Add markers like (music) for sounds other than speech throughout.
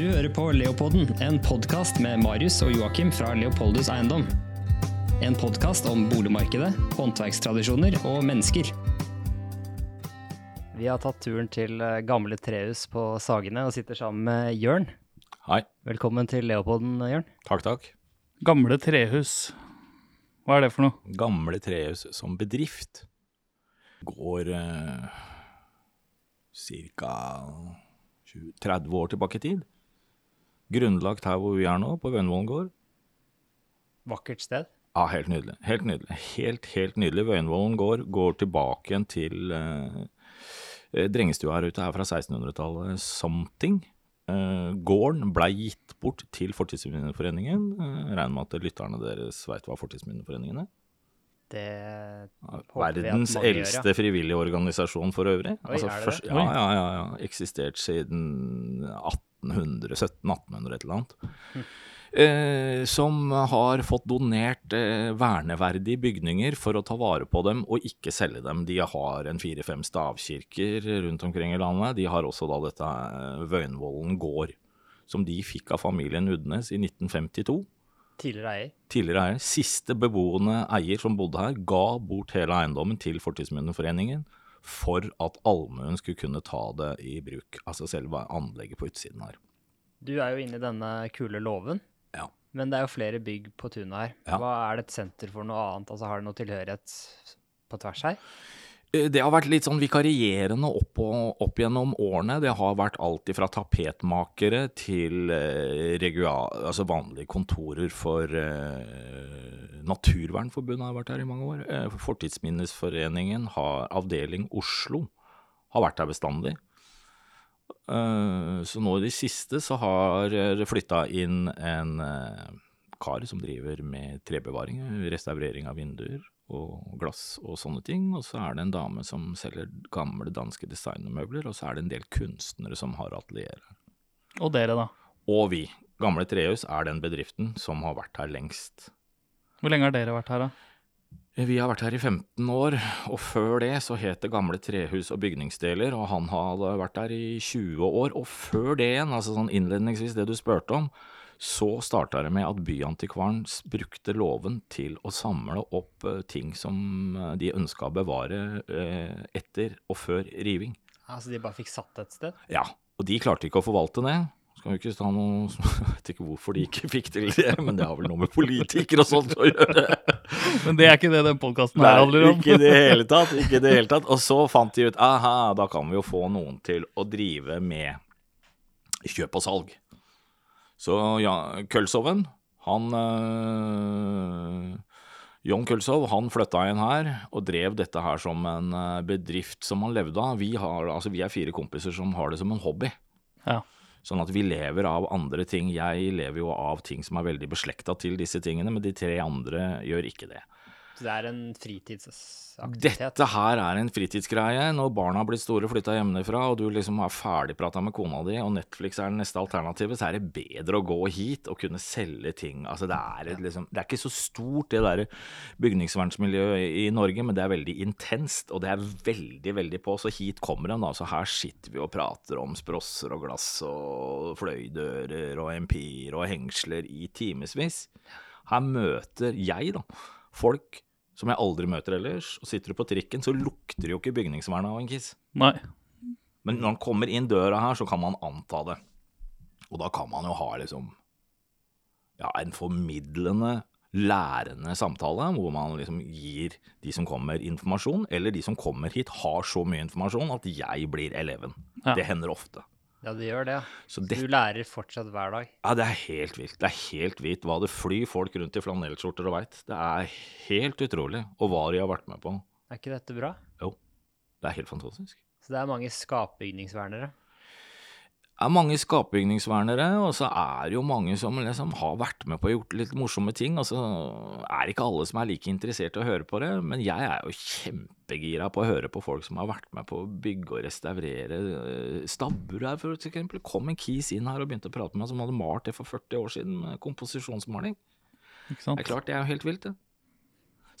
Du hører på Leopolden, en podkast med Marius og Joakim fra Leopoldus Eiendom. En podkast om boligmarkedet, håndverkstradisjoner og mennesker. Vi har tatt turen til eh, gamle trehus på Sagene og sitter sammen med Jørn. Hei. Velkommen til Leopolden, Jørn. Takk, takk. Gamle trehus. Hva er det for noe? Gamle trehus som bedrift går eh, ca. 30 år tilbake i tid. Grunnlagt her hvor vi er nå, på Vøyenvollen gård. Vakkert sted. Ja, helt nydelig. Helt nydelig. Helt, helt nydelig. Vøyenvollen gård går tilbake igjen til eh, drengestua her ute, her fra 1600-tallet. Something. Eh, gården blei gitt bort til Fortidsminneforeningen. Eh, regner med at lytterne deres veit hva Fortidsminneforeningen er? Det Verdens mange gjør, ja. eldste frivillige organisasjon for øvrig. Oi, er det først, det? ja, ja, ja, ja. Eksistert siden 1800, 1700-1800 et eller annet. Eh, som har fått donert eh, verneverdige bygninger for å ta vare på dem og ikke selge dem. De har en fire-fem stavkirker rundt omkring i landet. De har også da dette eh, Vøyenvollen gård, som de fikk av familien Udnes i 1952 Tidligere eier. tidligere eier, siste beboende eier som bodde her, ga bort hele eiendommen til Fortidsminneforeningen for at allmuen skulle kunne ta det i bruk. Altså selve anlegget på utsiden her. Du er jo inne i denne kule låven, Ja. men det er jo flere bygg på tunet her. Ja. Hva er det et senter for noe annet? Altså Har det noe tilhørighet på tvers her? Eh, Det har vært litt sånn vikarierende opp, og, opp gjennom årene. Det har vært alt fra tapetmakere til eh, regua- altså vanlige kontorer for eh, Naturvernforbundet har vært her i mange år. Eh, Fortidsminnesforeningen har avdeling Oslo, har vært her bestandig. Eh, så nå i det siste så har det flytta inn en eh, kar som driver med trebevaring, restaurering av vinduer og glass og sånne ting. Og så er det en dame som selger gamle danske designermøbler, og så er det en del kunstnere som har atelier her. Og dere, da? Og vi, Gamle Trehus, er den bedriften som har vært her lengst. Hvor lenge har dere vært her, da? Vi har vært her i 15 år, og før det så het det Gamle Trehus og Bygningsdeler, og han hadde vært der i 20 år. Og før det igjen, altså sånn innledningsvis det du spurte om, så starta det med at Byantikvaren brukte låven til å samle opp eh, ting som eh, de ønska å bevare eh, etter og før riving. Altså de bare fikk satt et sted? Ja, og de klarte ikke å forvalte det. Skal jo ikke ta noe (laughs) Jeg vet ikke hvorfor de ikke fikk til det, men det har vel noe med politikere og sånt å gjøre. (laughs) Men det er ikke det den podkasten her handler om. ikke i det hele (laughs) tatt. Ikke i det hele tatt. Og så fant de ut aha, da kan vi jo få noen til å drive med kjøp og salg. Så ja, Kølsoven, han øh, John Kølsov han flytta inn her og drev dette her som en øh, bedrift som han levde av. Vi, har, altså, vi er fire kompiser som har det som en hobby. Ja. Sånn at vi lever av andre ting. Jeg lever jo av ting som er veldig beslekta til disse tingene, men de tre andre gjør ikke det. Så det er en fritidsaktivitet? Dette her er en fritidsgreie. Når barna har blitt store, flytta hjemmefra, og du liksom har ferdigprata med kona di, og Netflix er det neste alternativet, så er det bedre å gå hit og kunne selge ting. Altså, det er, et, liksom, det er ikke så stort, det der bygningsvernsmiljøet i Norge, men det er veldig intenst, og det er veldig, veldig på. Så hit kommer de, da. Så her sitter vi og prater om sprosser og glass og fløydører og empir og hengsler i timevis. Her møter jeg, da, folk som jeg aldri møter ellers, og sitter du på trikken, så lukter det jo ikke bygningsvern av en kiss. Nei. Men når han kommer inn døra her, så kan man anta det. Og da kan man jo ha liksom ja, en formidlende, lærende samtale, hvor man liksom gir de som kommer informasjon, eller de som kommer hit har så mye informasjon at jeg blir eleven. Ja. Det hender ofte. Ja, det gjør det. Så det, du lærer fortsatt hver dag? ja, det er helt vilt. Det er helt vilt hva det flyr folk rundt i flanellskjorter og veit. Det er helt utrolig. Og hva de har vært med på. Er ikke dette bra? Jo, det er helt fantastisk. Så det er mange skapbygningsvernere? Er mange skapbygningsvernere, og så er det jo mange som liksom har vært med på å gjort litt morsomme ting. Og så er det ikke alle som er like interessert i å høre på det, men jeg er jo kjempegira på å høre på folk som har vært med på å bygge og restaurere eh, stabbur her, for eksempel. Kom en kis inn her og begynte å prate med meg som hadde malt det for 40 år siden med komposisjonsmaling. Ikke sant? Det er klart, det er jo helt vilt, det.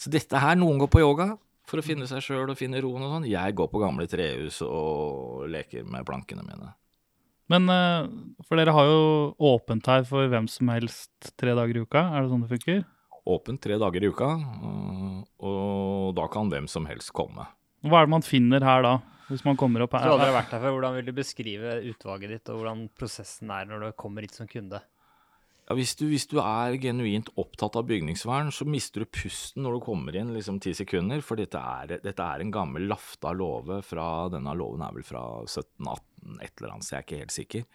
Så dette her, noen går på yoga for å finne seg sjøl og finne roen og sånn. Jeg går på gamle trehus og leker med plankene mine. Men eh, for dere har jo åpent her for hvem som helst tre dager i uka. Er det sånn det funker? Åpent tre dager i uka, og, og da kan hvem som helst komme. Hva er det man finner her da? Hvis man kommer opp her? Så hadde vært her før. Hvordan vil du beskrive utvalget ditt, og hvordan prosessen er når du kommer hit som kunde? Ja, hvis, du, hvis du er genuint opptatt av bygningsvern, så mister du pusten når du kommer inn liksom ti sekunder, for dette er, dette er en gammel lafta låve fra Denne låven er vel fra 1718, et eller annet, så jeg er ikke helt sikker.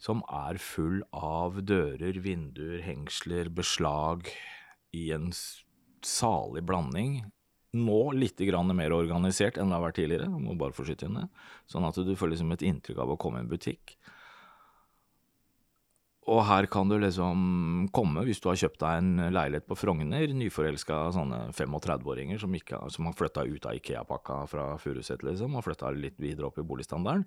Som er full av dører, vinduer, hengsler, beslag i en salig blanding. Nå litt mer organisert enn det har vært tidligere, må bare få inn. Sånn at du får liksom et inntrykk av å komme i en butikk. Og her kan du liksom komme hvis du har kjøpt deg en leilighet på Frogner, nyforelska sånne 35-åringer som, som har flytta ut av Ikea-pakka fra Furuset, liksom, og flytta litt videre opp i boligstandarden,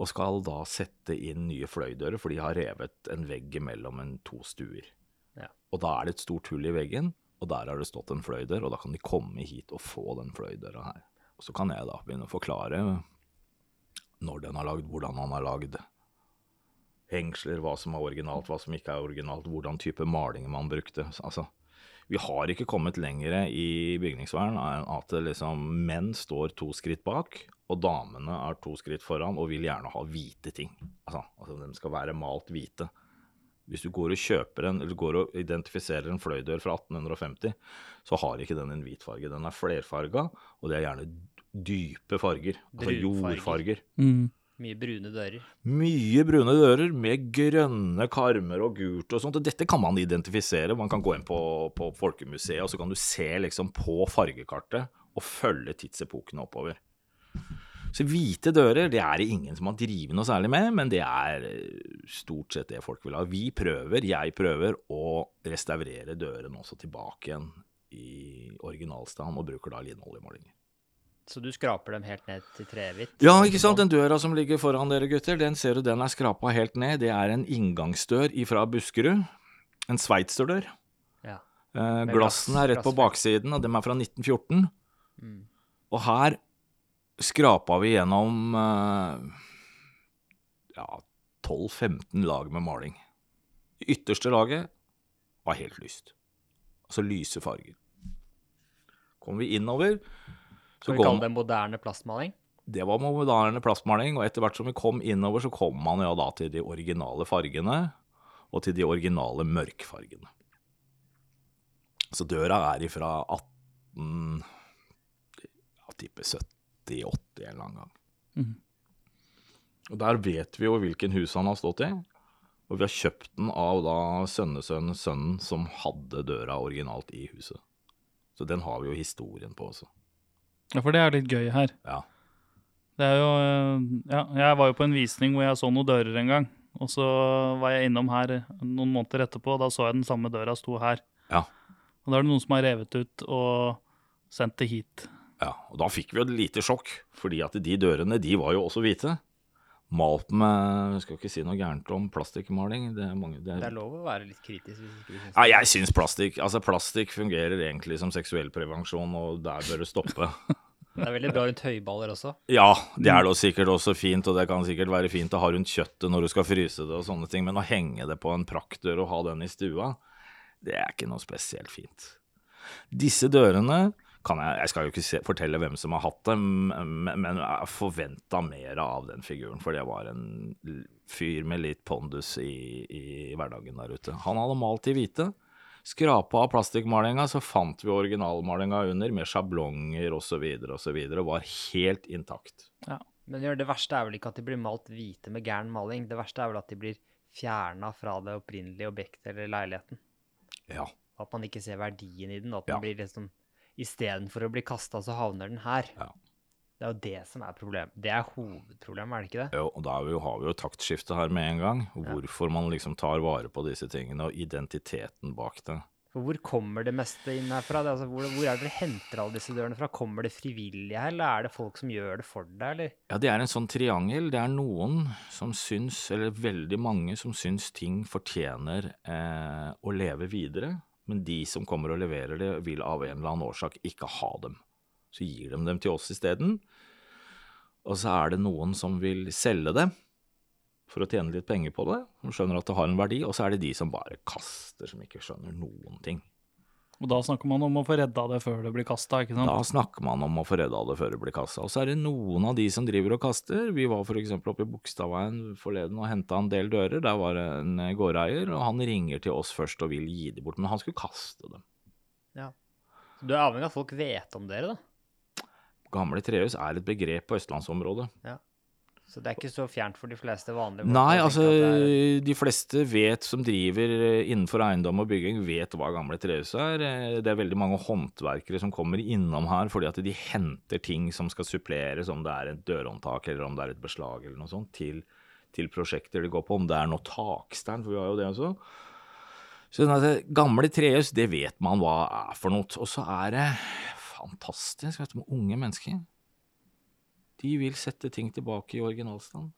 og skal da sette inn nye fløydører, for de har revet en vegg mellom en to stuer. Ja. Og da er det et stort hull i veggen, og der har det stått en fløydør, og da kan de komme hit og få den fløydøra her. Og så kan jeg da begynne å forklare når den har lagd, hvordan han har lagd, hengsler, hva som er originalt, hva som ikke er originalt, hvordan type maling man brukte. Altså, vi har ikke kommet lenger i bygningsvern enn at liksom, menn står to skritt bak, og damene er to skritt foran og vil gjerne ha hvite ting. Altså, altså de skal være malt hvite. Hvis du går og kjøper en, eller går og identifiserer en fløydør fra 1850, så har ikke den en hvit farge. Den er flerfarga, og det er gjerne dype farger. Altså jordfarger. Mm. Mye brune dører. Mye brune dører med grønne karmer og gult og sånt. og Dette kan man identifisere. Man kan gå inn på, på Folkemuseet, og så kan du se liksom på fargekartet og følge tidsepokene oppover. Så hvite dører det er det ingen som har drevet noe særlig med, men det er eh, stort sett det folk vil ha. Vi prøver, jeg prøver, å restaurere dørene også tilbake igjen i originalstand, og bruker da linoljemålinger. Så du skraper dem helt ned til trehvitt? Ja, ikke sant. Den døra som ligger foran dere gutter, den ser du den er skrapa helt ned. Det er en inngangsdør ifra Buskerud. En sveitserdør. Ja. Eh, glassene er rett på baksiden, og dem er fra 1914. Mm. Og her skrapa vi gjennom eh, ja, 12-15 lag med maling. Det ytterste laget var helt lyst. Altså lyse farger. Kommer vi innover, Skal vi kaller kalle det moderne plastmaling? det var moderne plastmaling, og etter hvert som vi kom innover, så kom man jo da til de originale fargene, og til de originale mørkfargene. Så døra er ifra 18... Jeg tipper 70-80 en eller annen gang. Mm. Og der vet vi jo hvilken hus han har stått i, og vi har kjøpt den av da sønnesønnen, sønnen som hadde døra originalt i huset. Så den har vi jo historien på også. Ja, for det er litt gøy her. Ja. Det er jo eh, Ja, jeg var jo på en visning hvor jeg så noen dører en gang. Og så var jeg innom her noen måneder etterpå, og da så jeg den samme døra sto her. Ja. Og da er det noen som har revet ut og sendt det hit. Ja, og da fikk vi jo et lite sjokk, fordi at de dørene, de var jo også hvite. Malt med, jeg skal ikke si noe gærent om plastikkmaling, det det Det er... lov å være litt kritisk hvis ikke du syns Ja, jeg syns plastikk, altså plastikk fungerer egentlig som seksuell prevensjon, og der bør det stoppe. (laughs) Det er veldig bra rundt høyballer også. Ja, det er da sikkert også fint, og det kan sikkert være fint å ha rundt kjøttet når du skal fryse det og sånne ting, men å henge det på en praktdør og ha den i stua, det er ikke noe spesielt fint. Disse dørene kan jeg, jeg skal jo ikke se, fortelle hvem som har hatt dem, men, men jeg forventa mer av den figuren, for det var en fyr med litt pondus i, i hverdagen der ute. Han hadde malt i hvite. Skrapa av plastikkmalinga, så fant vi originalmalinga under, med sjablonger osv., osv., og var helt intakt. Ja, Men det verste er vel ikke at de blir malt hvite med gæren maling. Det verste er vel at de blir fjerna fra det opprinnelige objektet eller leiligheten. Ja. At man ikke ser verdien i den. at At Ja. den blir liksom Istedenfor å bli kasta, så havner den her. Ja. Det er jo det som er problemet. Det er hovedproblemet, er det ikke det? Jo, og da vi jo, har vi jo taktskifte her med en gang. Hvorfor man liksom tar vare på disse tingene, og identiteten bak det. For hvor kommer det meste inn herfra? Det, er altså, hvor, hvor er det dere henter alle disse dørene fra? Kommer det frivillige her, eller er det folk som gjør det for deg, eller? Ja, det er en sånn triangel. Det er noen som syns, eller veldig mange som syns ting fortjener eh, å leve videre, men de som kommer og leverer det, vil av en eller annen årsak ikke ha dem. Så gir de dem til oss isteden. Og så er det noen som vil selge det for å tjene litt penger på det. som skjønner at det har en verdi, og så er det de som bare kaster, som ikke skjønner noen ting. Og da snakker man om å få redda det før det blir kasta, ikke sant? Da snakker man om å få redda det før det blir kasta. Og så er det noen av de som driver og kaster. Vi var f.eks. oppe i Bogstadveien forleden og henta en del dører. Der var det en gårdeier, og han ringer til oss først og vil gi dem bort. Men han skulle kaste dem. Ja. Så du er avhengig av at folk vet om dere, da. Gamle trehus er et begrep på østlandsområdet. Ja. Så det er ikke så fjernt for de fleste vanlige Nei, altså er- de fleste vet som driver eh, innenfor eiendom og bygging, vet hva gamle trehus er. Eh, Det er veldig mange håndverkere som kommer innom her fordi at de henter ting som skal suppleres, om det er et dørhåndtak eller om det er et beslag eller noe sånt, til, til prosjekter de går på. Om det er noe takstern, for vi har jo det også. Så det gamle trehus, det vet man hva er for noe. Og så er det fantastisk vet du, med unge mennesker. De vil sette ting tilbake i originalstand.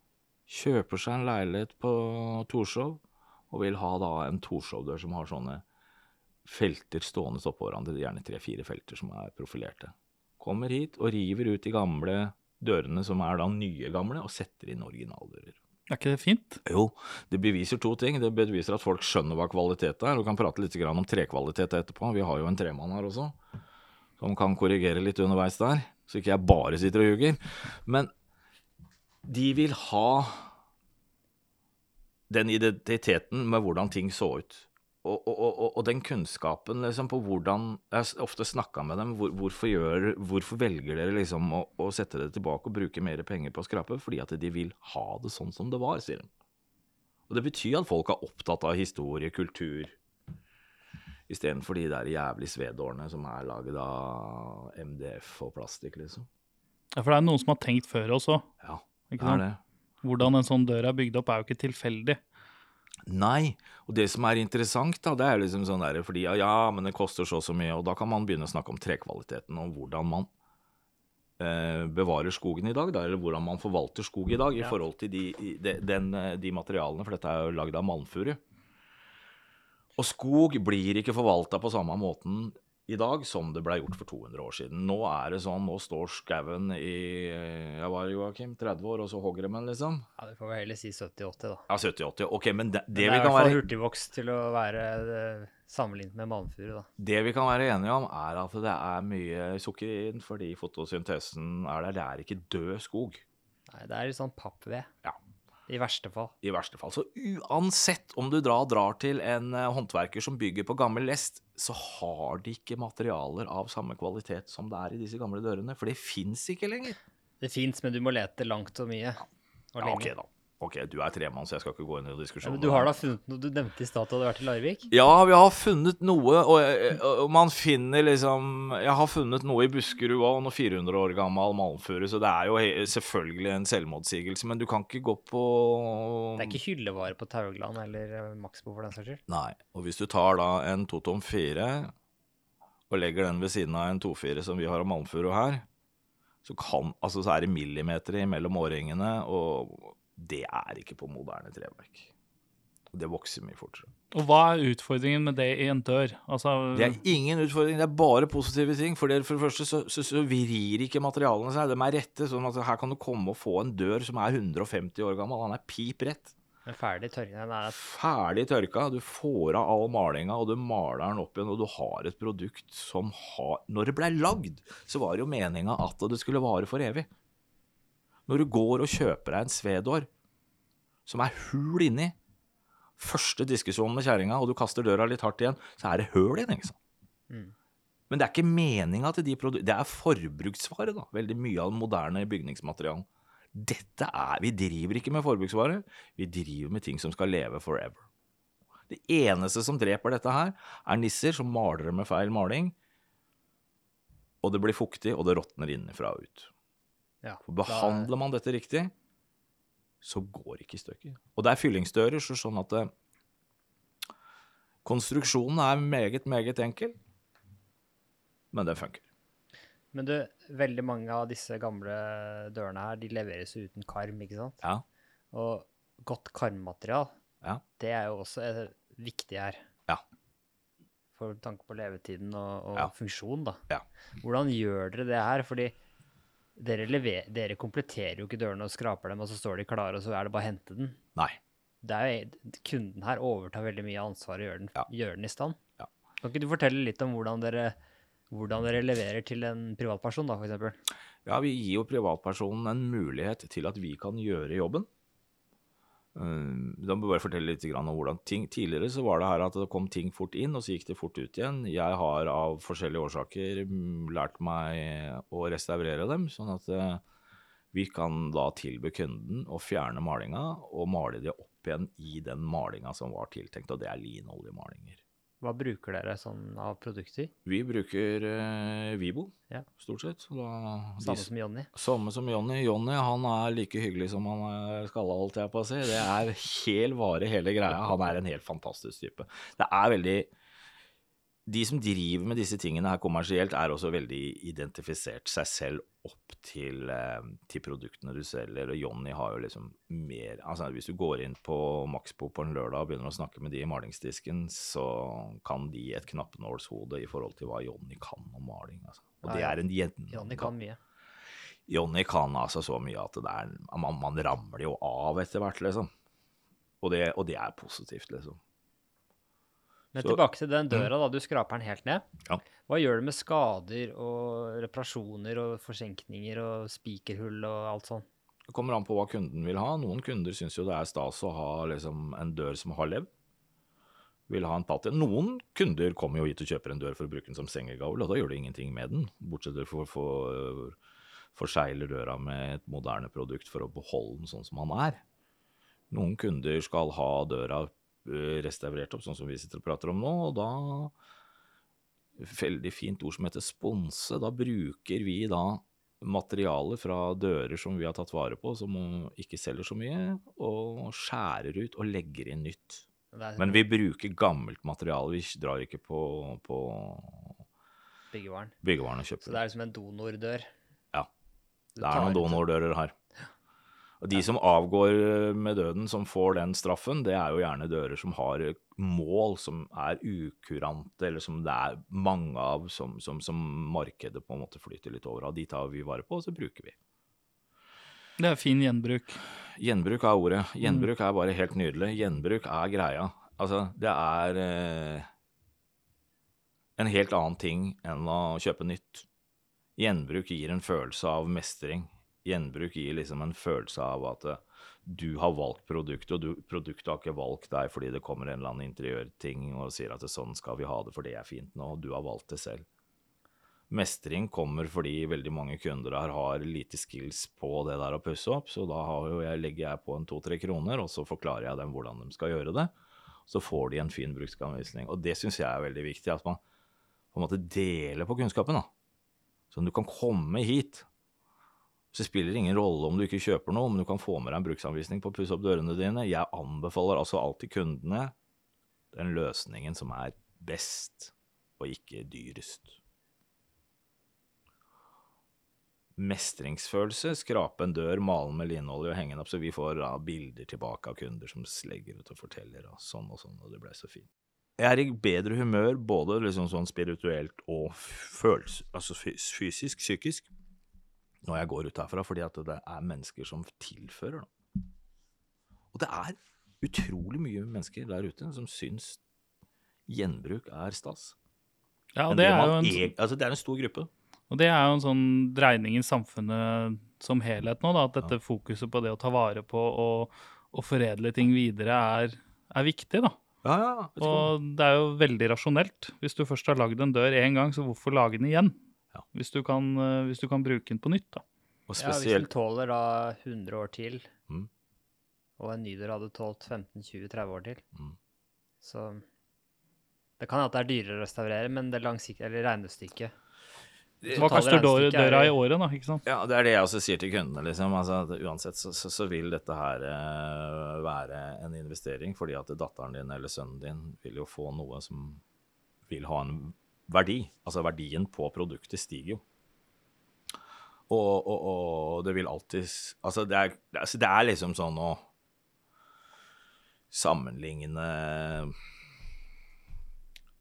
Kjøper seg en leilighet på Torshov og vil ha da en Torshov-dør som har sånne felter stående oppå hverandre, gjerne tre-fire felter som er profilerte. Kommer hit og river ut de gamle dørene som er da nye gamle, og setter inn originaldører. Er ikke det fint? Jo, det beviser to ting. Det beviser at folk skjønner hva kvalitet er, og kan prate litt om trekvalitet etterpå. Vi har jo en tremann her også, som kan korrigere litt underveis der, så ikke jeg bare sitter og ljuger. Men de vil ha den identiteten med hvordan ting så ut. Og, og, og, og den kunnskapen liksom, på hvordan Jeg har ofte snakka med dem. Hvor, hvorfor, gjør, hvorfor velger dere liksom å, å sette det tilbake og bruke mer penger på å skrape? Fordi at de vil ha det sånn som det var, sier de. Og det betyr at folk er opptatt av historie, kultur, istedenfor de der jævlig svedårene som er laget av MDF og plastikk, liksom. Ja, for det er noen som har tenkt før også. Ja, det er det. Hvordan en sånn dør er bygd opp, er jo ikke tilfeldig. Nei, og det som er interessant, da, det er liksom sånn der, fordi ja, men det koster så og så mye, og da kan man begynne å snakke om trekvaliteten og hvordan man eh, bevarer skogen i dag, da, eller hvordan man forvalter skog i dag i forhold til de, de, den, eh, de materialene, for dette er jo lagd av malmfuru. Og skog blir ikke forvalta på samme måten i dag som det ble gjort for 200 år siden. Nå er det sånn, nå står skauen i eh, Jeg var Joakim, 30 år, og så hogger de den, liksom. Ja, Du får vel heller si 70-80, da. Ja, 70-80. Ok, men det, Men det det vi er i kan hvert fall være hurtigvokst til å være eh, sammenlignet med malmfuru, da. Det vi kan være enige om, er at det er mye sukker i den fordi fotosyntesen er der. Det er ikke død skog, Nei, det er litt sånn pappved. Ja. I verste fall. i verste fall. Så uansett om du drar, drar til en eh, håndverker som bygger på gammel lest, så har de ikke materialer av samme kvalitet som det er i disse gamle dørene. For det fins ikke lenger. Det fins, men du må lete langt og mye. Og Ja, lenge. ok, da. Ok, du er tremann, så jeg skal ikke gå inn i diskusjonen. men du har da funnet noe Du nevnte i stad at du hadde vært i Larvik? Ja, vi har funnet noe, og, og man finner liksom Jeg har funnet noe i Buskerud òg, noe 400 år gammel malmfuru, så det er jo selvfølgelig en selvmotsigelse, men du kan ikke gå på Det er ikke hyllevare på Taugland eller eh, Maxbo for den saks skyld? Nei. Og hvis du tar da en totom 4 og legger den ved siden av en 2-4 som vi har av malmfuru her, så, kan, altså, så er det millimeter mellom årringene, og det er ikke på moderne treverk. Det vokser mye fortere. Og hva er utfordringen med det i en dør? Altså, Det er ingen utfordring, det er bare positive ting. For, det, for det første så, så, så vrir ikke materialene seg, de er rette. sånn at her kan du komme og få en dør som er 150 år gammel. Han er pip rett. Men ferdig tørka? den er Ferdig tørka. Du får av all malinga, og du maler den opp igjen, og du har et produkt som har Når det ble lagd, så var det jo meninga at det skulle vare for evig. Når du går og kjøper deg en svedår som er hul inni, første diskusjon med kjerringa, og du kaster døra litt hardt igjen, så er det høl i den, ikke sant. Mm. Men det er ikke meninga til de produktene Det er forbruksvare, da. Veldig mye av den moderne bygningsmaterialen. Dette er Vi driver ikke med forbruksvare, vi driver med ting som skal leve forever. Det eneste som dreper dette her, er nisser som maler med feil maling, og det blir fuktig, og det råtner innenfra og ut. Ja, For behandler man dette riktig, så går det ikke i stykker. Og det er fyllingsdører, så sånn at det, konstruksjonen er meget, meget enkel, men den funker. Men du, veldig mange av disse gamle dørene her, de leveres jo uten karm, ikke sant? Ja, Og godt karmmaterial, ja, det er jo også eh, viktig her. Ja. For tanke på levetiden og, og Ja. funksjon, da. ja. Hvordan gjør dere det her? Fordi dere, lever, dere kompletterer jo ikke dørene og skraper dem, og så står de klare, og så er det bare å hente den. Nei. Det er kunden her overtar veldig mye av ansvaret og gjør den, Ja. gjør den i stand. Ja. Kan ikke du fortelle litt om hvordan dere, hvordan dere leverer til en privatperson, da, eksempel? Ja, vi gir jo privatpersonen en mulighet til at vi kan gjøre jobben. Uh, Da må jeg bare fortelle litt om hvordan ting Tidligere så var det her at det kom ting fort inn, og så gikk det fort ut igjen. Jeg har av forskjellige årsaker mm, lært meg å restaurere dem, sånn at eh, vi kan da tilby kunden å fjerne malinga og male det opp igjen i den malinga som var tiltenkt, og det er linoljemalinger. Hva bruker dere sånn av produkter? Vi bruker eh, Vibo, Ja. stort sett. Da, samme de som Jonny? Samme som Jonny. Jonny han er like hyggelig som han er skalla, holdt jeg på å si. Det er (laughs) hel vare, hele greia. Han er en helt fantastisk type. Det er veldig De som driver med disse tingene her kommersielt, er også veldig identifisert seg selv opp til, eh, til produktene du selger. Og Johnny har jo liksom mer Altså hvis du går inn på Maxbo på en lørdag og begynner å snakke med de i malingsdisken, så kan de et knappenålshode i forhold til hva Johnny kan om maling. Altså. Og det er en gjennom... Johnny kan mye. Johnny kan altså så mye at det er, man, man ramler jo av etter hvert, liksom. Og det, og det er positivt, liksom. Men Så- tilbake til den døra, da. Du skraper den helt ned. Ja. Hva gjør du med skader og reparasjoner og forsenkninger og spikerhull og alt sånt? Det kommer an på hva kunden vil ha. Noen kunder syns jo det er stas å ha liksom, en dør som har levd. Vil ha en patt. Noen kunder kommer jo hit og kjøper en dør for å bruke den som sengegavl, og da gjør du ingenting med den. Bortsett fra å få døra med et moderne produkt for å beholde den sånn som han er. Noen kunder skal ha døra restaurert opp, sånn som vi sitter og prater om nå, og da Veldig fint ord som heter sponse. Da bruker vi da materialer fra dører som vi har tatt vare på, som ikke selger så mye, og skjærer ut og legger inn nytt. Men vi bruker gammelt materiale, vi drar ikke på, på byggevaren. byggevaren og Så det er liksom en donordør. Ja. Det er noen donordører her. Og de som avgår med døden, som får den straffen, det er jo gjerne dører som har mål som er ukurante, eller som det er mange av, som, som, som markedet på en måte flyter litt over av. De tar vi vare på, og så bruker vi. Det er fin gjenbruk. Gjenbruk er ordet. Gjenbruk er bare helt nydelig. Gjenbruk er greia. Altså, det er eh, en helt annen ting enn å kjøpe nytt. Gjenbruk gir en følelse av mestring. Gjenbruk gir liksom en følelse av at eh, du har valgt produktet, og du, produktet har ikke valgt deg fordi det kommer en eller annen interiørting og sier at sånn skal vi ha det, for det er fint nå, og du har valgt det selv. Mestring kommer fordi veldig mange kunder her har lite skills på det der å pusse opp, så da jeg, legger jeg på en to-tre kroner, og så forklarer jeg dem hvordan de skal gjøre det. Så får de en fin bruksanvisning. Og det syns jeg er veldig viktig, at man på en måte deler på kunnskapen. da. Sånn du kan komme hit. Så det spiller ingen rolle om du ikke kjøper noe, men du kan få med deg en bruksanvisning på å pusse opp dørene dine. Jeg anbefaler altså alltid kundene den løsningen som er best, og ikke dyrest. mestringsfølelse. Skrape en dør, male med linolje og henge den opp, så vi får da, bilder tilbake av kunder som legger ut og forteller og sånn og sånn, og det ble så fint. Jeg er i bedre humør, både liksom sånn spirituelt og følelse, altså fysisk, psykisk, når jeg går ut herfra, fordi at det er mennesker som tilfører, noe. Og det er utrolig mye mennesker der ute som syns gjenbruk er stas. Ja, og det, det er jo en, er, altså, det er en stor gruppe. Og det er jo en sånn dreining i samfunnet som helhet nå, da, at dette fokuset på det å ta vare på og, og foredle ting videre er, er viktig. da. Ja, ja, Og det er jo veldig rasjonelt. Hvis du først har lagd en dør én gang, så hvorfor lage den igjen? Ja. Hvis, du kan, eh, hvis du kan bruke den på nytt. da. Og Ja, hvis den tåler da 100 år til, Mm. og en ny dør hadde tålt 15-20-30 år til, Mm. så Det kan hende at det er dyrere å restaurere, men det langsiktige, eller regnestykket Hva kaster er- døra i året, da? ikke sant? Ja, det er det jeg også sier til kundene. liksom. Altså, at uansett så, så, så vil dette her uh, være en investering, fordi at datteren din eller sønnen din vil jo få noe som vil ha en verdi. Altså verdien på produktet stiger jo. Og, og, og det vil alltid Altså, det er, det er- altså, det er liksom sånn å sammenligne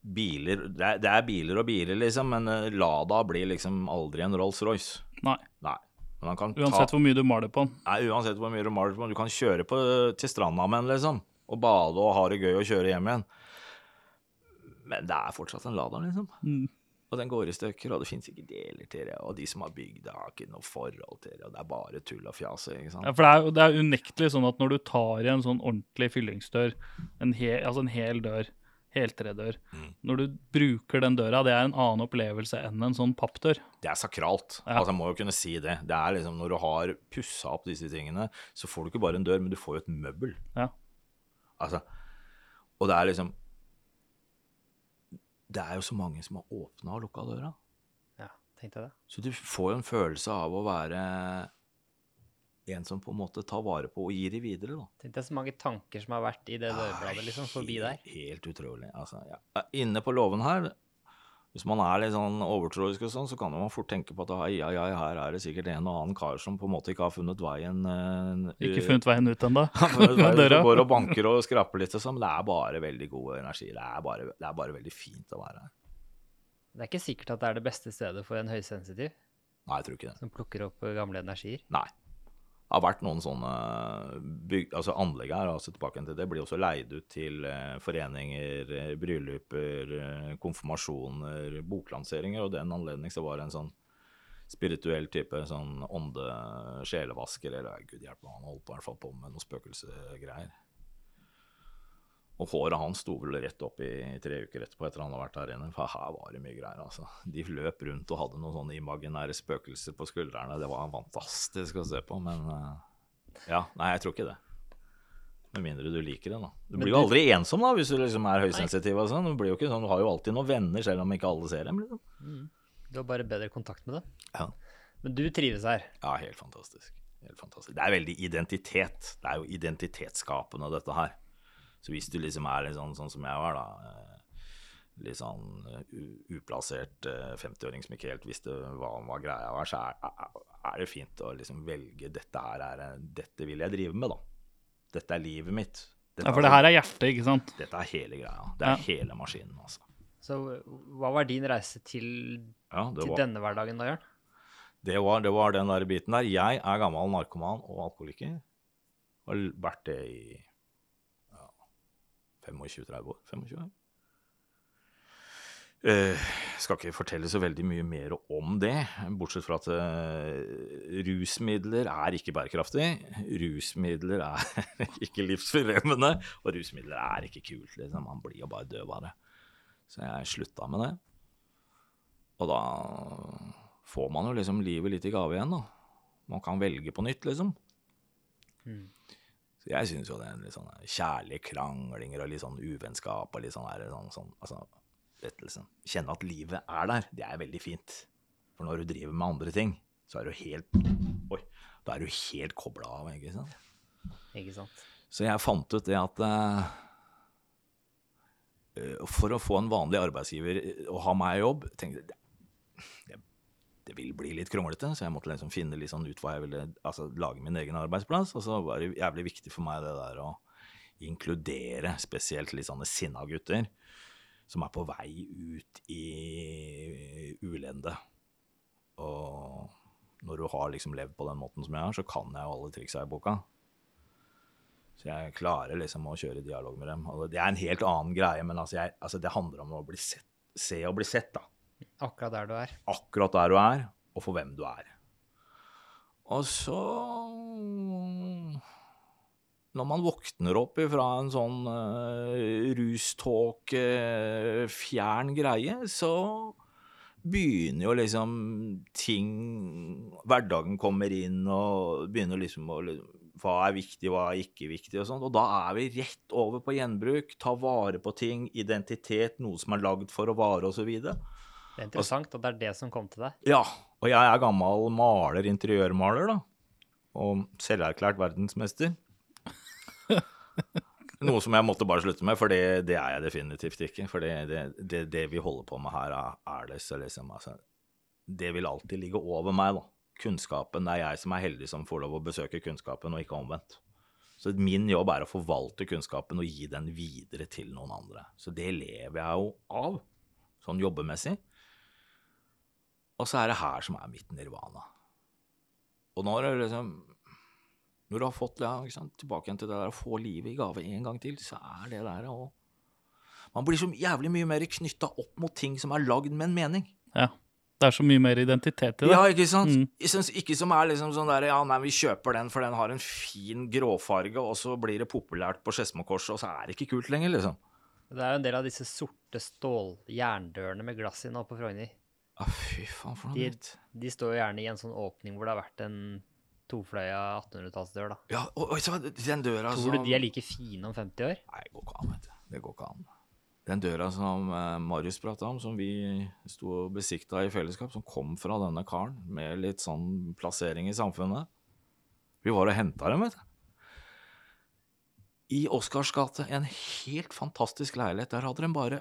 biler det er, det er biler og biler, liksom, men eh, Lada blir liksom aldri en Rolls-Royce. Nei. Nei. Uansett ta, hvor mye du maler på den. nei, uansett hvor mye du maler på, du kan kjøre på, til stranda med den, liksom. Og bade og ha det gøy og kjøre hjem igjen. Men det er fortsatt en Lada, liksom. Mm. Og den går i stykker, og det fins ikke deler til det. Og de som har bygd det, har ikke noe forhold til det. Og det er bare tull og fjas. Ja, for det er, det er unektelig sånn at når du tar i en sånn ordentlig fyllingsdør, en hel, altså en hel dør, heltredør, Mm. når du bruker den døra, det er en annen opplevelse enn en sånn pappdør. Det er sakralt. Ja. Altså, jeg må jo kunne si det. Det er liksom Når du har pussa opp disse tingene, så får du ikke bare en dør, men du får jo et møbel. Ja. Altså, og det er liksom Det er jo så mange som har åpna og lukka døra. Ja, tenkte jeg det. Så du får jo en følelse av å være en som på en måte tar vare på og gir det videre, da. Tenkte jeg så mange tanker som har vært i det dørbladet, liksom, forbi der. Helt, helt utrolig. Altså, ja. Inne på låven her, hvis man er litt sånn overtroisk og sånn, så kan man fort tenke på at ai, ai, ai, her er det sikkert en og annen kar som på en måte ikke har funnet veien uh, Ikke funnet veien ut ennå. (laughs) (laughs) Døra. går og banker og skraper litt og sånn, men det er bare veldig god energi. Det er bare, det er bare veldig fint å være her. Det er ikke sikkert at det er det beste stedet for en høysensitiv Nei, jeg tror ikke det. som plukker opp gamle energier. Nei. Har vært noen sånne byg, altså anlegg her, altså tilbake til det, blir også leid ut til eh, foreninger, eh, brylluper, eh, konfirmasjoner, boklanseringer, og den anledning så var det en sånn spirituell type sånn ånde-sjelevasker, eller gud hjelpe meg, han holdt i hvert fall på med noen spøkelsesgreier. Og håret hans sto vel rett opp i tre uker etterpå etter han hadde vært der inne, for her var det mye greier, altså. De løp rundt og hadde noen sånne imaginære spøkelser på skuldrene, det var fantastisk å se på, men eh, ja, nei, jeg tror ikke det. Med mindre du liker det, da. Du blir jo aldri ensom da, hvis du liksom er høysensitiv og sånn. Du blir jo ikke sånn, du har jo alltid noen venner, selv om ikke alle ser dem, liksom. Du har bare bedre kontakt med det. Ja. Men du trives her. Ja, helt fantastisk. Helt fantastisk. Det er veldig identitet. Det er jo identitetsskapende, dette her. Så hvis du liksom er litt sånn, sånn som jeg var, da eh, Litt sånn eh, uplassert eh, 50-åring som ikke helt visste hva, hva greia var, så er, er- det fint å liksom velge dette her er, eh, Dette vil jeg drive med, da. Dette er livet mitt. Dette, Ja, for det her er hjertet, ikke sant? dette er hele greia. Det er Ja. hele maskinen, altså. Så hva var din reise til, Ja, til var, denne hverdagen da, Jørn? det, var, det var den der biten der. Jeg er gammel narkoman og alkoholiker. Har vært det i 25-30 år. 25 år. Eh, skal ikke fortelle så veldig mye mer om det, bortsett fra at uh, rusmidler er ikke bærekraftig. Rusmidler er (laughs) ikke livsforlemmende, og rusmidler er ikke kult. Liksom. Man blir jo bare døv det. Så jeg slutta med det. Og da får man jo liksom livet litt i gave igjen, da. Man kan velge på nytt, liksom. Mm. Jeg syns jo det er litt sånn kjærlige kranglinger og litt sånn uvennskap og litt sånn, der, sånn, sånn altså, liksom, Kjenne at livet er der, det er veldig fint. For når du driver med andre ting, så er du helt Oi. Da er du helt kobla av, ikke sant. Ikke sant? Så jeg fant ut det at eh, eh, for å få en vanlig arbeidsgiver og å ha meg i jobb, tenkte jeg det, vil bli litt kronglete, så jeg måtte liksom finne litt sånn ut hva jeg ville altså lage min egen arbeidsplass. Og så var det jævlig viktig for meg det der å inkludere spesielt litt sånne sinna gutter som er på vei ut i ulende. Og når du har liksom levd på den måten som jeg har, så kan jeg jo alle triksa i boka. Så jeg klarer liksom å kjøre dialog med dem. Og det er en helt annen greie, men altså, jeg, altså det handler om å bli sett, se og bli sett, da. Akkurat der du er. Akkurat der du er, og for hvem du er. Og så Når man våkner opp ifra en sånn uh, ruståke, fjern greie, så begynner jo liksom ting Hverdagen kommer inn, og begynner liksom å Hva er viktig, hva er ikke viktig, og sånt. Og da er vi rett over på gjenbruk. Ta vare på ting, identitet, noe som er lagd for å vare, osv. Det er interessant at det er det som kom til deg. Ja, og jeg er gammel maler, interiørmaler, da. Og selverklært verdensmester. (laughs) Noe som jeg måtte bare slutte med, for det, det er jeg definitivt ikke. For det, det, det, vi holder på med her, er, er det så liksom altså, Det vil alltid ligge over meg, da. Kunnskapen. Det er jeg som er heldig som får lov å besøke kunnskapen, og ikke omvendt. Så min jobb er å forvalte kunnskapen og gi den videre til noen andre. Så det lever jeg jo av, sånn jobbemessig. Og så er det her som er mitt nirvana. Og når du liksom Når du har fått ja, ikke sant, tilbake igjen til det der å få livet i gave en gang til, så er det der òg Man blir så jævlig mye mer knytta opp mot ting som er lagd med en mening. Ja. Det er så mye mer identitet i det. Ja, ikke sant? Mm. Jeg synes Ikke som er liksom sånn der Ja, nei, vi kjøper den, for den har en fin gråfarge, og så blir det populært på Skedsmokorset, og så er det ikke kult lenger, liksom. Det er jo en del av disse sorte stål-jerndørene med glass i nå på Frogner. Ja, fy faen, for noe De, dritt. de står jo gjerne i en sånn åpning hvor det har vært en tofløya 1800-tallsdør, da. Ja, og, og så den døra som Tror du de er like fine om 50 år? Nei, det går ikke an, vet du. Det går ikke an. Den døra som eh, Marius prata om, som vi sto og besikta i fellesskap, som kom fra denne karen med litt sånn plassering i samfunnet Vi var og henta dem, vet du. I Oscars gate, en helt fantastisk leilighet. Der hadde de bare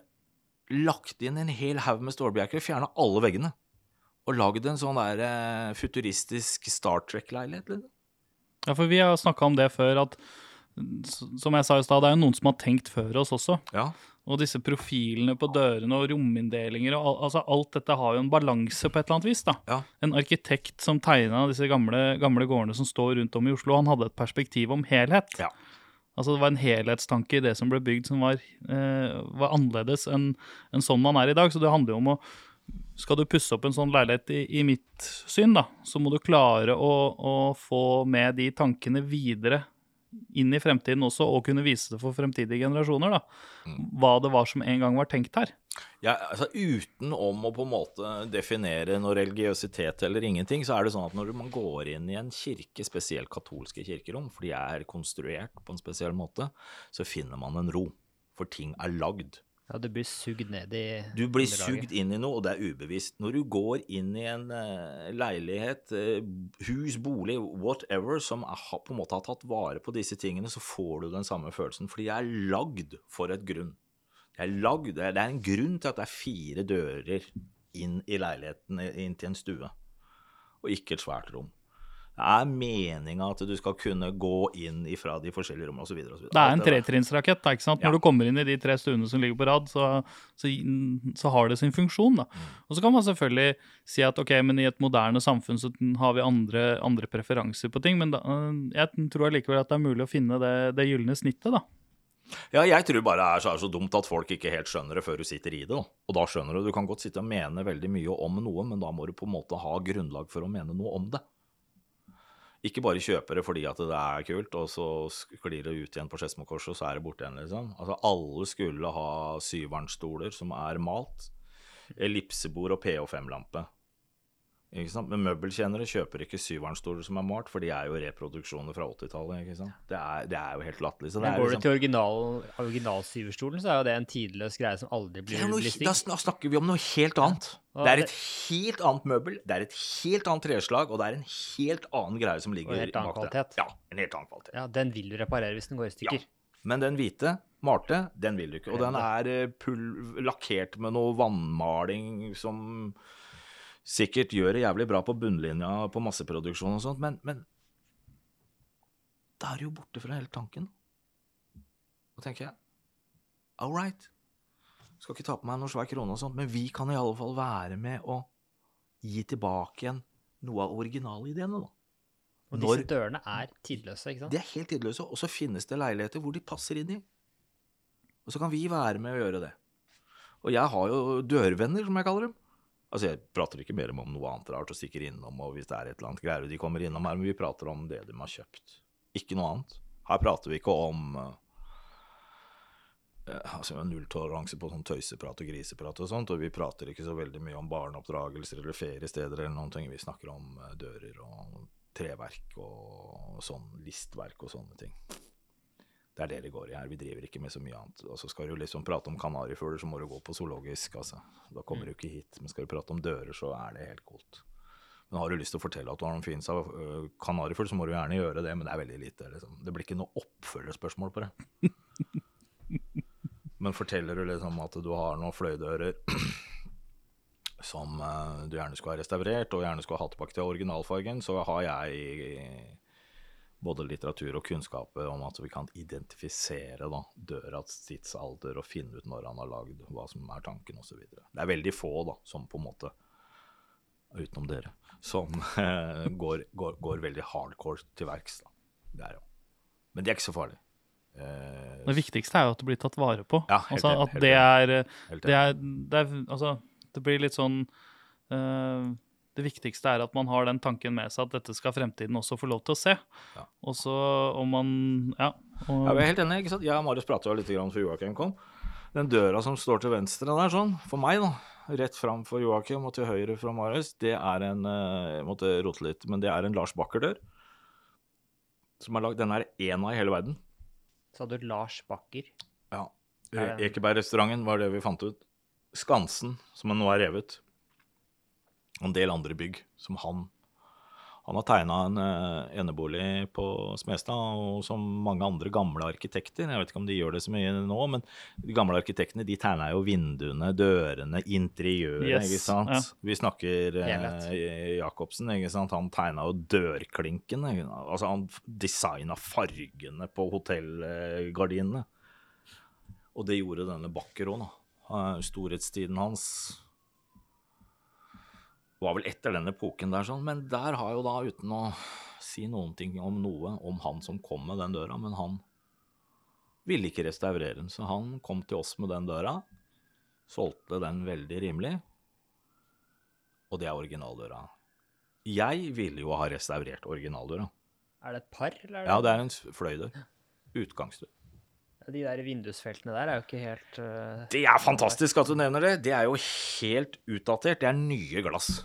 lagt inn en hel haug med stålbjelker, fjerna alle veggene. Og lagd en sånn der eh, futuristisk Star Trek-leilighet. Liksom. Ja, for vi har snakka om det før, at som jeg sa i stad, det er jo noen som har tenkt før oss også. Ja. Og disse profilene på dørene og rominndelinger og al altså alt dette har jo en balanse på et eller annet vis. da. Ja. En arkitekt som tegna disse gamle, gamle gårdene som står rundt om i Oslo, han hadde et perspektiv om helhet. Ja. Altså Det var en helhetstanke i det som ble bygd som var, eh, var annerledes enn en sånn man er i dag. Så det handler jo om å Skal du pusse opp en sånn leilighet i, i mitt syn, da, så må du klare å, å få med de tankene videre inn i fremtiden også, og kunne vise det for fremtidige generasjoner. da. Hva det var som en gang var tenkt her. Ja, altså Utenom å på en måte definere noe religiøsitet eller ingenting, så er det sånn at når man går inn i en kirke, spesielt katolske kirkerom, for de er konstruert på en spesiell måte, så finner man en ro. For ting er lagd. Ja, du blir sugd ned i Du blir sugd inn i noe, og det er ubevisst. Når du går inn i en eh, leilighet, eh, hus, bolig, whatever, som på en måte har tatt vare på disse tingene, så får du den samme følelsen. Fordi jeg er lagd for et grunn. Det er, lagd, det er en grunn til at det er fire dører inn i leiligheten, inn til en stue, og ikke et svært rom. Det er meninga at du skal kunne gå inn ifra de forskjellige rommene osv. Det er en tretrinnsrakett. ikke sant? Ja. Når du kommer inn i de tre stuene som ligger på rad, så, så, så har det sin funksjon. da. Og så kan man selvfølgelig si at ok, men i et moderne samfunn så har vi andre, andre preferanser på ting, men da, jeg tror allikevel at det er mulig å finne det, det gylne snittet. da. Ja, jeg tror bare det er så, er så dumt at folk ikke helt skjønner det før du sitter i det. Og da skjønner du. Du kan godt sitte og mene veldig mye om noe, men da må du på en måte ha grunnlag for å mene noe om det. Ikke bare kjøpe det fordi at det er kult, og så sklir det ut igjen på Skedsmokorset, og så er det borte igjen, liksom. Altså, alle skulle ha syvernstoler som er malt. Ellipsebord og PH5-lampe. Men møbelkjennere kjøper ikke syvernstoler som er malt, for de er jo reproduksjoner fra 80-tallet. Det det er jo helt latterlig. Det Men går du liksom- til original, originalsyverstolen, så er jo det en tidløs greie som aldri blir er da snakker vi om noe helt annet. Det er et helt annet møbel, det er et helt annet treslag, og det er en helt annen greie som ligger Og en helt annen kvalitet. Ja, en helt annen kvalitet. Ja, den vil du reparere hvis den går i stykker. Ja. Men den hvite, malte, den vil du ikke. Og den er eh, lakkert med noe vannmaling som sikkert gjør det jævlig bra på bunnlinja på masseproduksjon og sånt, men, men da er du jo borte fra hele tanken. Da tenker jeg all right, skal ikke ta på meg noen svær krone og sånt, men vi kan i alle fall være med å gi tilbake igjen noe av originalideene, da. Og Når- disse dørene er tidløse, ikke sant? De er helt tidløse, og så finnes det leiligheter hvor de passer inn i. Og så kan vi være med å gjøre det. Og jeg har jo dørvenner, som jeg kaller dem. Altså, jeg prater ikke mer om noe annet rart og stikker innom, og hvis det er et eller annet greier de kommer innom her, men vi prater om det de har kjøpt. Ikke noe annet. Her prater vi ikke om eh, altså, nulltoleranse på sånn tøyseprat og griseprat og sånt, og vi prater ikke så veldig mye om barneoppdragelser eller feriesteder eller noen ting. Vi snakker om eh, dører og treverk og sånn listverk og sånne ting. Det er det det går i her. Vi driver ikke med så mye annet. Og så skal du liksom prate om kanarifugler, så må du gå på zoologisk, altså. Da kommer du ikke hit. Men skal du prate om dører, så er det helt coolt. Men har du lyst til å fortelle at du har noen fins av øh, kanarifugl, så må du gjerne gjøre det, men det er veldig lite. Liksom. Det blir ikke noe oppfølgerspørsmål på det. (laughs) Men forteller du liksom at du har noen fløydører (clears throat) som eh, du gjerne skulle ha restaurert, og gjerne skulle ha hatt tilbake til originalfargen, så har jeg både litteratur og kunnskap om at vi kan identifisere da, døras tidsalder og finne ut når han har lagd, hva som er tanken osv. Det er veldig få da, som på en måte utenom dere, som eh, går, går, går veldig hardcore til verks. er jo. Men det er ikke så farlig. Eh, Det viktigste er jo at det blir tatt vare på. Ja, helt altså, at helt det er, helt det er, det er Altså, det blir litt sånn eh, Det viktigste er at man har den tanken med seg at dette skal fremtiden også få lov til å se. Ja. Og så om man Ja. Og, Jeg er helt enig. ikke sant? Jeg og Marius prata litt grann før Joakim kom. Den døra som står til venstre der, sånn, for meg, da, rett fram for Joakim og til høyre fra Marius, det er en eh, Jeg måtte rote litt, men det er en Lars Bakker-dør. Som er lagd Den er én av i hele verden. Så hadde du Lars Bakker. Ja. Ekebergrestauranten var det vi fant ut. Skansen, som nå er revet. Og en del andre bygg som han Han har tegna en eh, enebolig på Smestad, og som mange andre gamle arkitekter. Jeg vet ikke om de gjør det så mye nå, men de gamle arkitektene de tegna jo vinduene, dørene, interiøret, Yes, ikke sant. ja. Vi snakker eh, Jacobsen, ikke sant. Han tegna jo dørklinkene. Altså han designa fargene på hotellgardinene. Og det gjorde denne Bakker òg, da. Eh, Storhetstiden hans var vel etter den epoken der, sånn. Men der har jo da, uten å si noen ting om noe, om han som kom med den døra, men han ville ikke restaurere den. Så han kom til oss med den døra, solgte den veldig rimelig, og det er originaldøra. Jeg ville jo ha restaurert originaldøra. Er det et par, eller er Ja, det er en fløydør. Utgangsdør. De der vindusfeltene der er jo ikke helt uh, Det er fantastisk at du nevner det. Det er jo helt utdatert. Det er nye glass.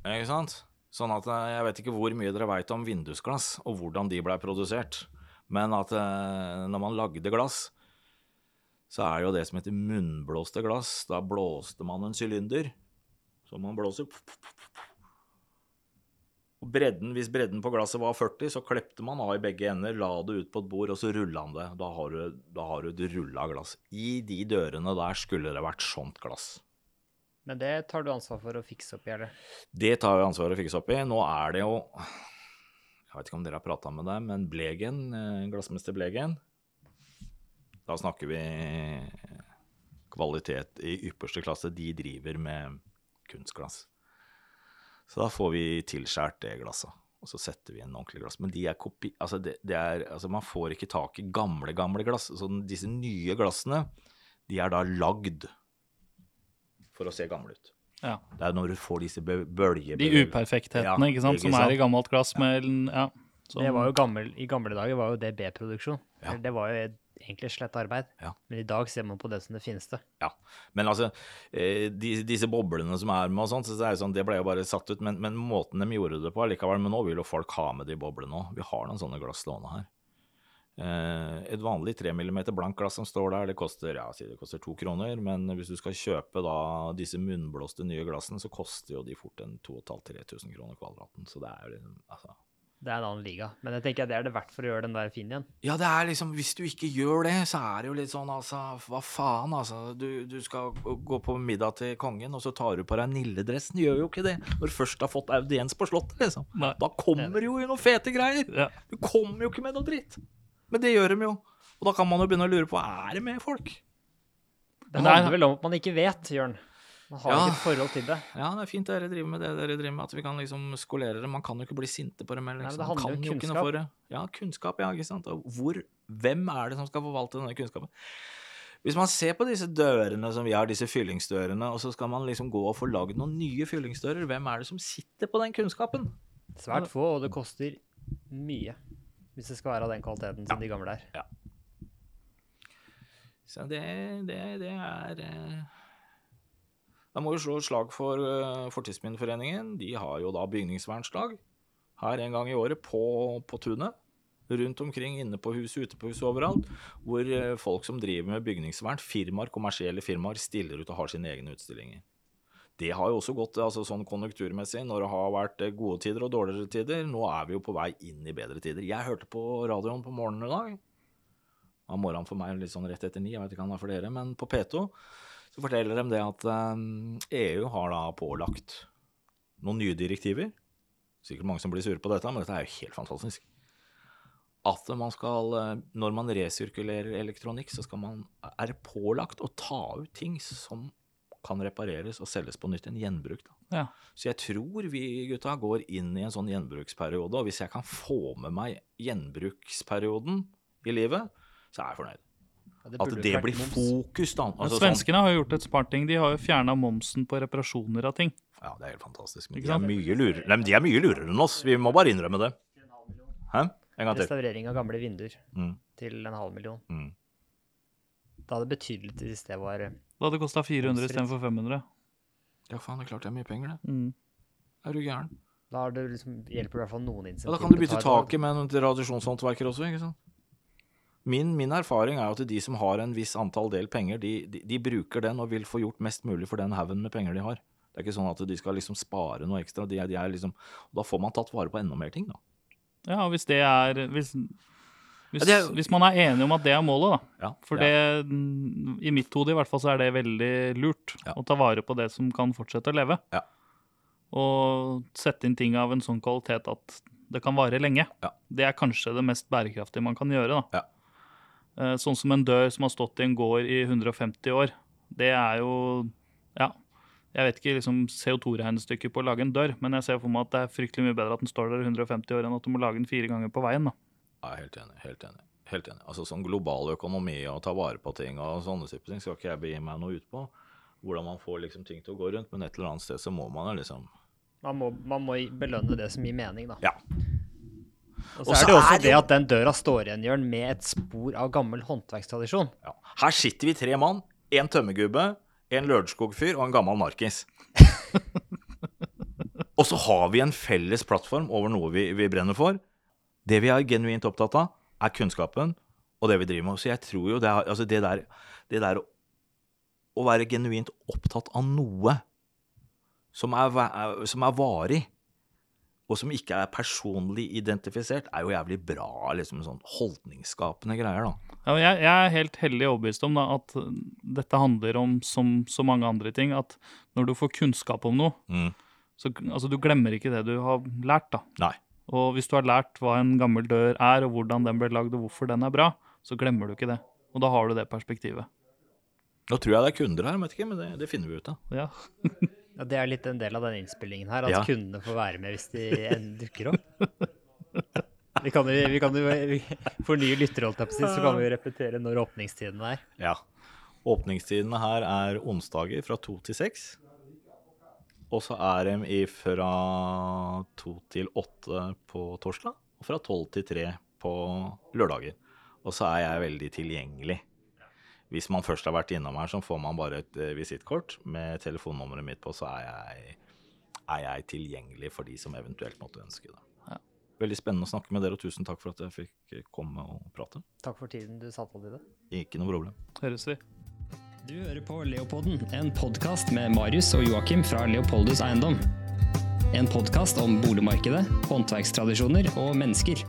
Ikke sant? Sånn at eh, jeg vet ikke hvor mye dere veit om vindusglass, og hvordan de blei produsert. Men at uh, når man lagde glass, så er det jo det som heter munnblåste glass. Da blåste man en sylinder, som man blåser og bredden, Hvis bredden på glasset var 40, så klepte man av i begge ender, la det ut på et bord, og så rulla han det. Da har du, da har du et rulla glass. I de dørene der skulle det vært sånt glass. Men det tar du ansvar for å fikse opp i, eller? Det tar vi for å fikse opp i. Nå er det jo Jeg vet ikke om dere har prata med deg, men Blegen, eh, glassmester Blegen Da snakker vi kvalitet i ypperste klasse. De driver med kunstglass. Så da får vi tilskjært det glasset, og så setter vi inn ordentlig glass. Men de er kopi... Altså, det, det er, altså man får ikke tak i gamle, gamle glass. Så disse nye glassene, de er da lagd for å se gamle ut. ja. Det er når du får disse bø- De uperfekthetene Ja, ikke sant, som er i gammelt glass med ja, som, Det var jo gammel, I gamle dager var jo det B-produksjon. Ja. Det var jo egentlig slett arbeid. Ja. Men i dag ser man på det som det fineste. Ja, men altså, eh, de, disse boblene som er med og sånt, så det, er sånn, det ble jo bare satt ut, men, men måten de gjorde det på likevel, men nå vil jo folk ha med de boblene òg. Vi har noen sånne glass stående her. Eh, et vanlig 3 mm blankt glass som står der, det koster, ja, si det koster to kroner, men hvis du skal kjøpe da disse munnblåste nye glassene, så koster jo de fort en 2500-3000 kroner kvadraten, så det er jo liksom, altså... Det er en annen liga. Men jeg tenker at det er det verdt for å gjøre den der fin igjen. Ja, det er liksom, hvis du ikke gjør det, så er det jo litt sånn, altså, hva faen, altså. Du, du skal gå på middag til kongen, og så tar du på deg nilledressen. Gjør jo ikke det når du først har fått audiens på slottet, liksom. Nei. Da kommer jo noen fete greier. Ja. Du kommer jo ikke med noe dritt. Men det gjør de jo. Og da kan man jo begynne å lure på, er det med folk? Det er- handler vel om at man ikke vet, Jørn. Man har Ja. ikke et forhold til det. Ja, det er fint dere driver med det dere driver med, at vi kan liksom skolere det. Man kan jo ikke bli sinte på det, men Nei, liksom, det handler kan jo om ikke noe kunnskap. for det. Ja, kunnskap, ja, ikke sant. Og hvor, hvem er det som skal forvalte denne kunnskapen? Hvis man ser på disse dørene som vi har, disse fyllingsdørene, og så skal man liksom gå og få lagd noen nye fyllingsdører, hvem er det som sitter på den kunnskapen? Svært få, og det koster mye. Hvis det skal være av den kvaliteten som de gamle er. Så det, det, det er eh, Da må vi slå slag for uh, Fortidsminneforeningen. De har jo da bygningsvernslag her en gang i året på, på tunet. Rundt omkring, inne på huset, ute på huset, overalt. Hvor eh, folk som driver med bygningsvern, firmaer, kommersielle firmaer, stiller ut og har sine egne utstillinger. Det har jo også gått altså sånn konjunkturmessig når det har vært eh, gode tider og dårligere tider. Nå er vi jo på vei inn i bedre tider. Jeg hørte på radioen på morgenen i dag av morgenen for meg litt sånn rett etter ni, jeg vet ikke om det er for dere, men på P2 så forteller de det at EU har da pålagt noen nye direktiver. Sikkert mange som blir sure på dette, men dette er jo helt fantastisk. At man skal, eh, når man resirkulerer elektronikk, så man, er det pålagt å ta ut ting som kan repareres og selges på nytt. En gjenbruk. da. Ja. Så jeg tror vi gutta går inn i en sånn gjenbruksperiode, og hvis jeg kan få med meg gjenbruksperioden i livet, så er jeg fornøyd. Ja, det At det blir moms. fokus, da. Men svenskene sånn, svenskene har jo gjort et smart ting. De har jo fjerna momsen på reparasjoner av ting. ja, det er helt fantastisk. Men de er mye lurere, Nei, men de er mye lurere enn oss. Vi må bare innrømme det. Hæ? En gang til. Restaurering av gamle vinduer Mm, til en halv million. mm. Da hadde det til hvis det var Da hadde kosta 400 istedenfor 500. Ja, faen, det er klart det er mye penger, det. Mm. Er du gæren? Da har det liksom, hjelper det i hvert fall noen Ja, da kan du bytte taket med en tradisjonshåndverker også, ikke sant? Min, min erfaring er at de som har en viss antall del penger, de, de, de bruker den og vil få gjort mest mulig for den haugen med penger de har. Det er ikke sånn at de skal liksom spare noe ekstra. De de er liksom, da får man tatt vare på enda mer ting, da. Ja, hvis det er hvis, hvis, Ja, er- hvis man er enig om at det er målet, da. Ja, For ja. det, i mitt hode i hvert fall, så er det veldig lurt Ja. å ta vare på det som kan fortsette å leve. Ja. Og sette inn ting av en sånn kvalitet at det kan vare lenge. Ja. Det er kanskje det mest bærekraftige man kan gjøre. da. Ja. Eh, Sånn som en dør som har stått i en gård i 150 år. Det er jo Ja. Jeg vet ikke liksom CO2-regnestykket på å lage en dør, men jeg ser for meg at det er fryktelig mye bedre at den står der i 150 år, enn at du må lage den fire ganger på veien. da. Er helt enig. Helt enig. Helt enig. Altså sånn global økonomi og ta vare på ting og sånne type ting skal ikke jeg begi meg noe ut på. Hvordan man får liksom ting til å gå rundt, men et eller annet sted så må man jo liksom Man må, man må belønne det som gir mening, da. Ja. Og så er det også er det det at den døra står igjen, Jørn, med et spor av gammel håndverkstradisjon. Ja. Her sitter vi tre mann. En tømmergubbe, en Lørenskog-fyr og en gammel narkis. (laughs) og så har vi en felles plattform over noe vi, vi brenner for. Det vi er genuint opptatt av, er kunnskapen og det vi driver med. Så jeg tror jo det, er, altså det der, det der å, å være genuint opptatt av noe som er- som er varig, og som ikke er personlig identifisert, er jo jævlig bra liksom sånn holdningsskapende greier, da. Ja, jeg, jeg er helt hellig overbevist om da, at dette handler om, som så mange andre ting, at når du får kunnskap om noe, Mm. så altså, du glemmer ikke det du har lært. da. Nei. Og hvis du har lært hva en gammel dør er, og hvordan den ble lagd, og hvorfor den er bra, så glemmer du ikke det. Og da har du det perspektivet. Nå tror jeg det er kunder her, vet ikke, men det, det finner vi ut av. Ja. (laughs) Ja, Det er litt en del av den innspillingen her, at Ja. kundene får være med hvis de en- dukker opp. Vi kan jo, vi kan jo For nye lyttere, holdt jeg på å si, så kan vi jo repetere når åpningstiden er. Ja. Åpningstidene her er onsdager fra to til seks. Og så er de fra to til åtte på torsdag, og fra tolv til tre på lørdager. Og så er jeg veldig tilgjengelig. Hvis man først har vært innom her, så får man bare et eh, visittkort med telefonnummeret mitt på, så er jeg, er jeg tilgjengelig for de som eventuelt måtte ønske det. Ja. Veldig spennende å snakke med dere, og tusen takk for at jeg fikk eh, komme og prate. Takk for tiden du satte av til det. Ikke noe problem. Høres vi. Du hører på Leopolden, en podkast med Marius og Joakim fra Leopoldus Eiendom. En podkast om boligmarkedet, håndverkstradisjoner og mennesker.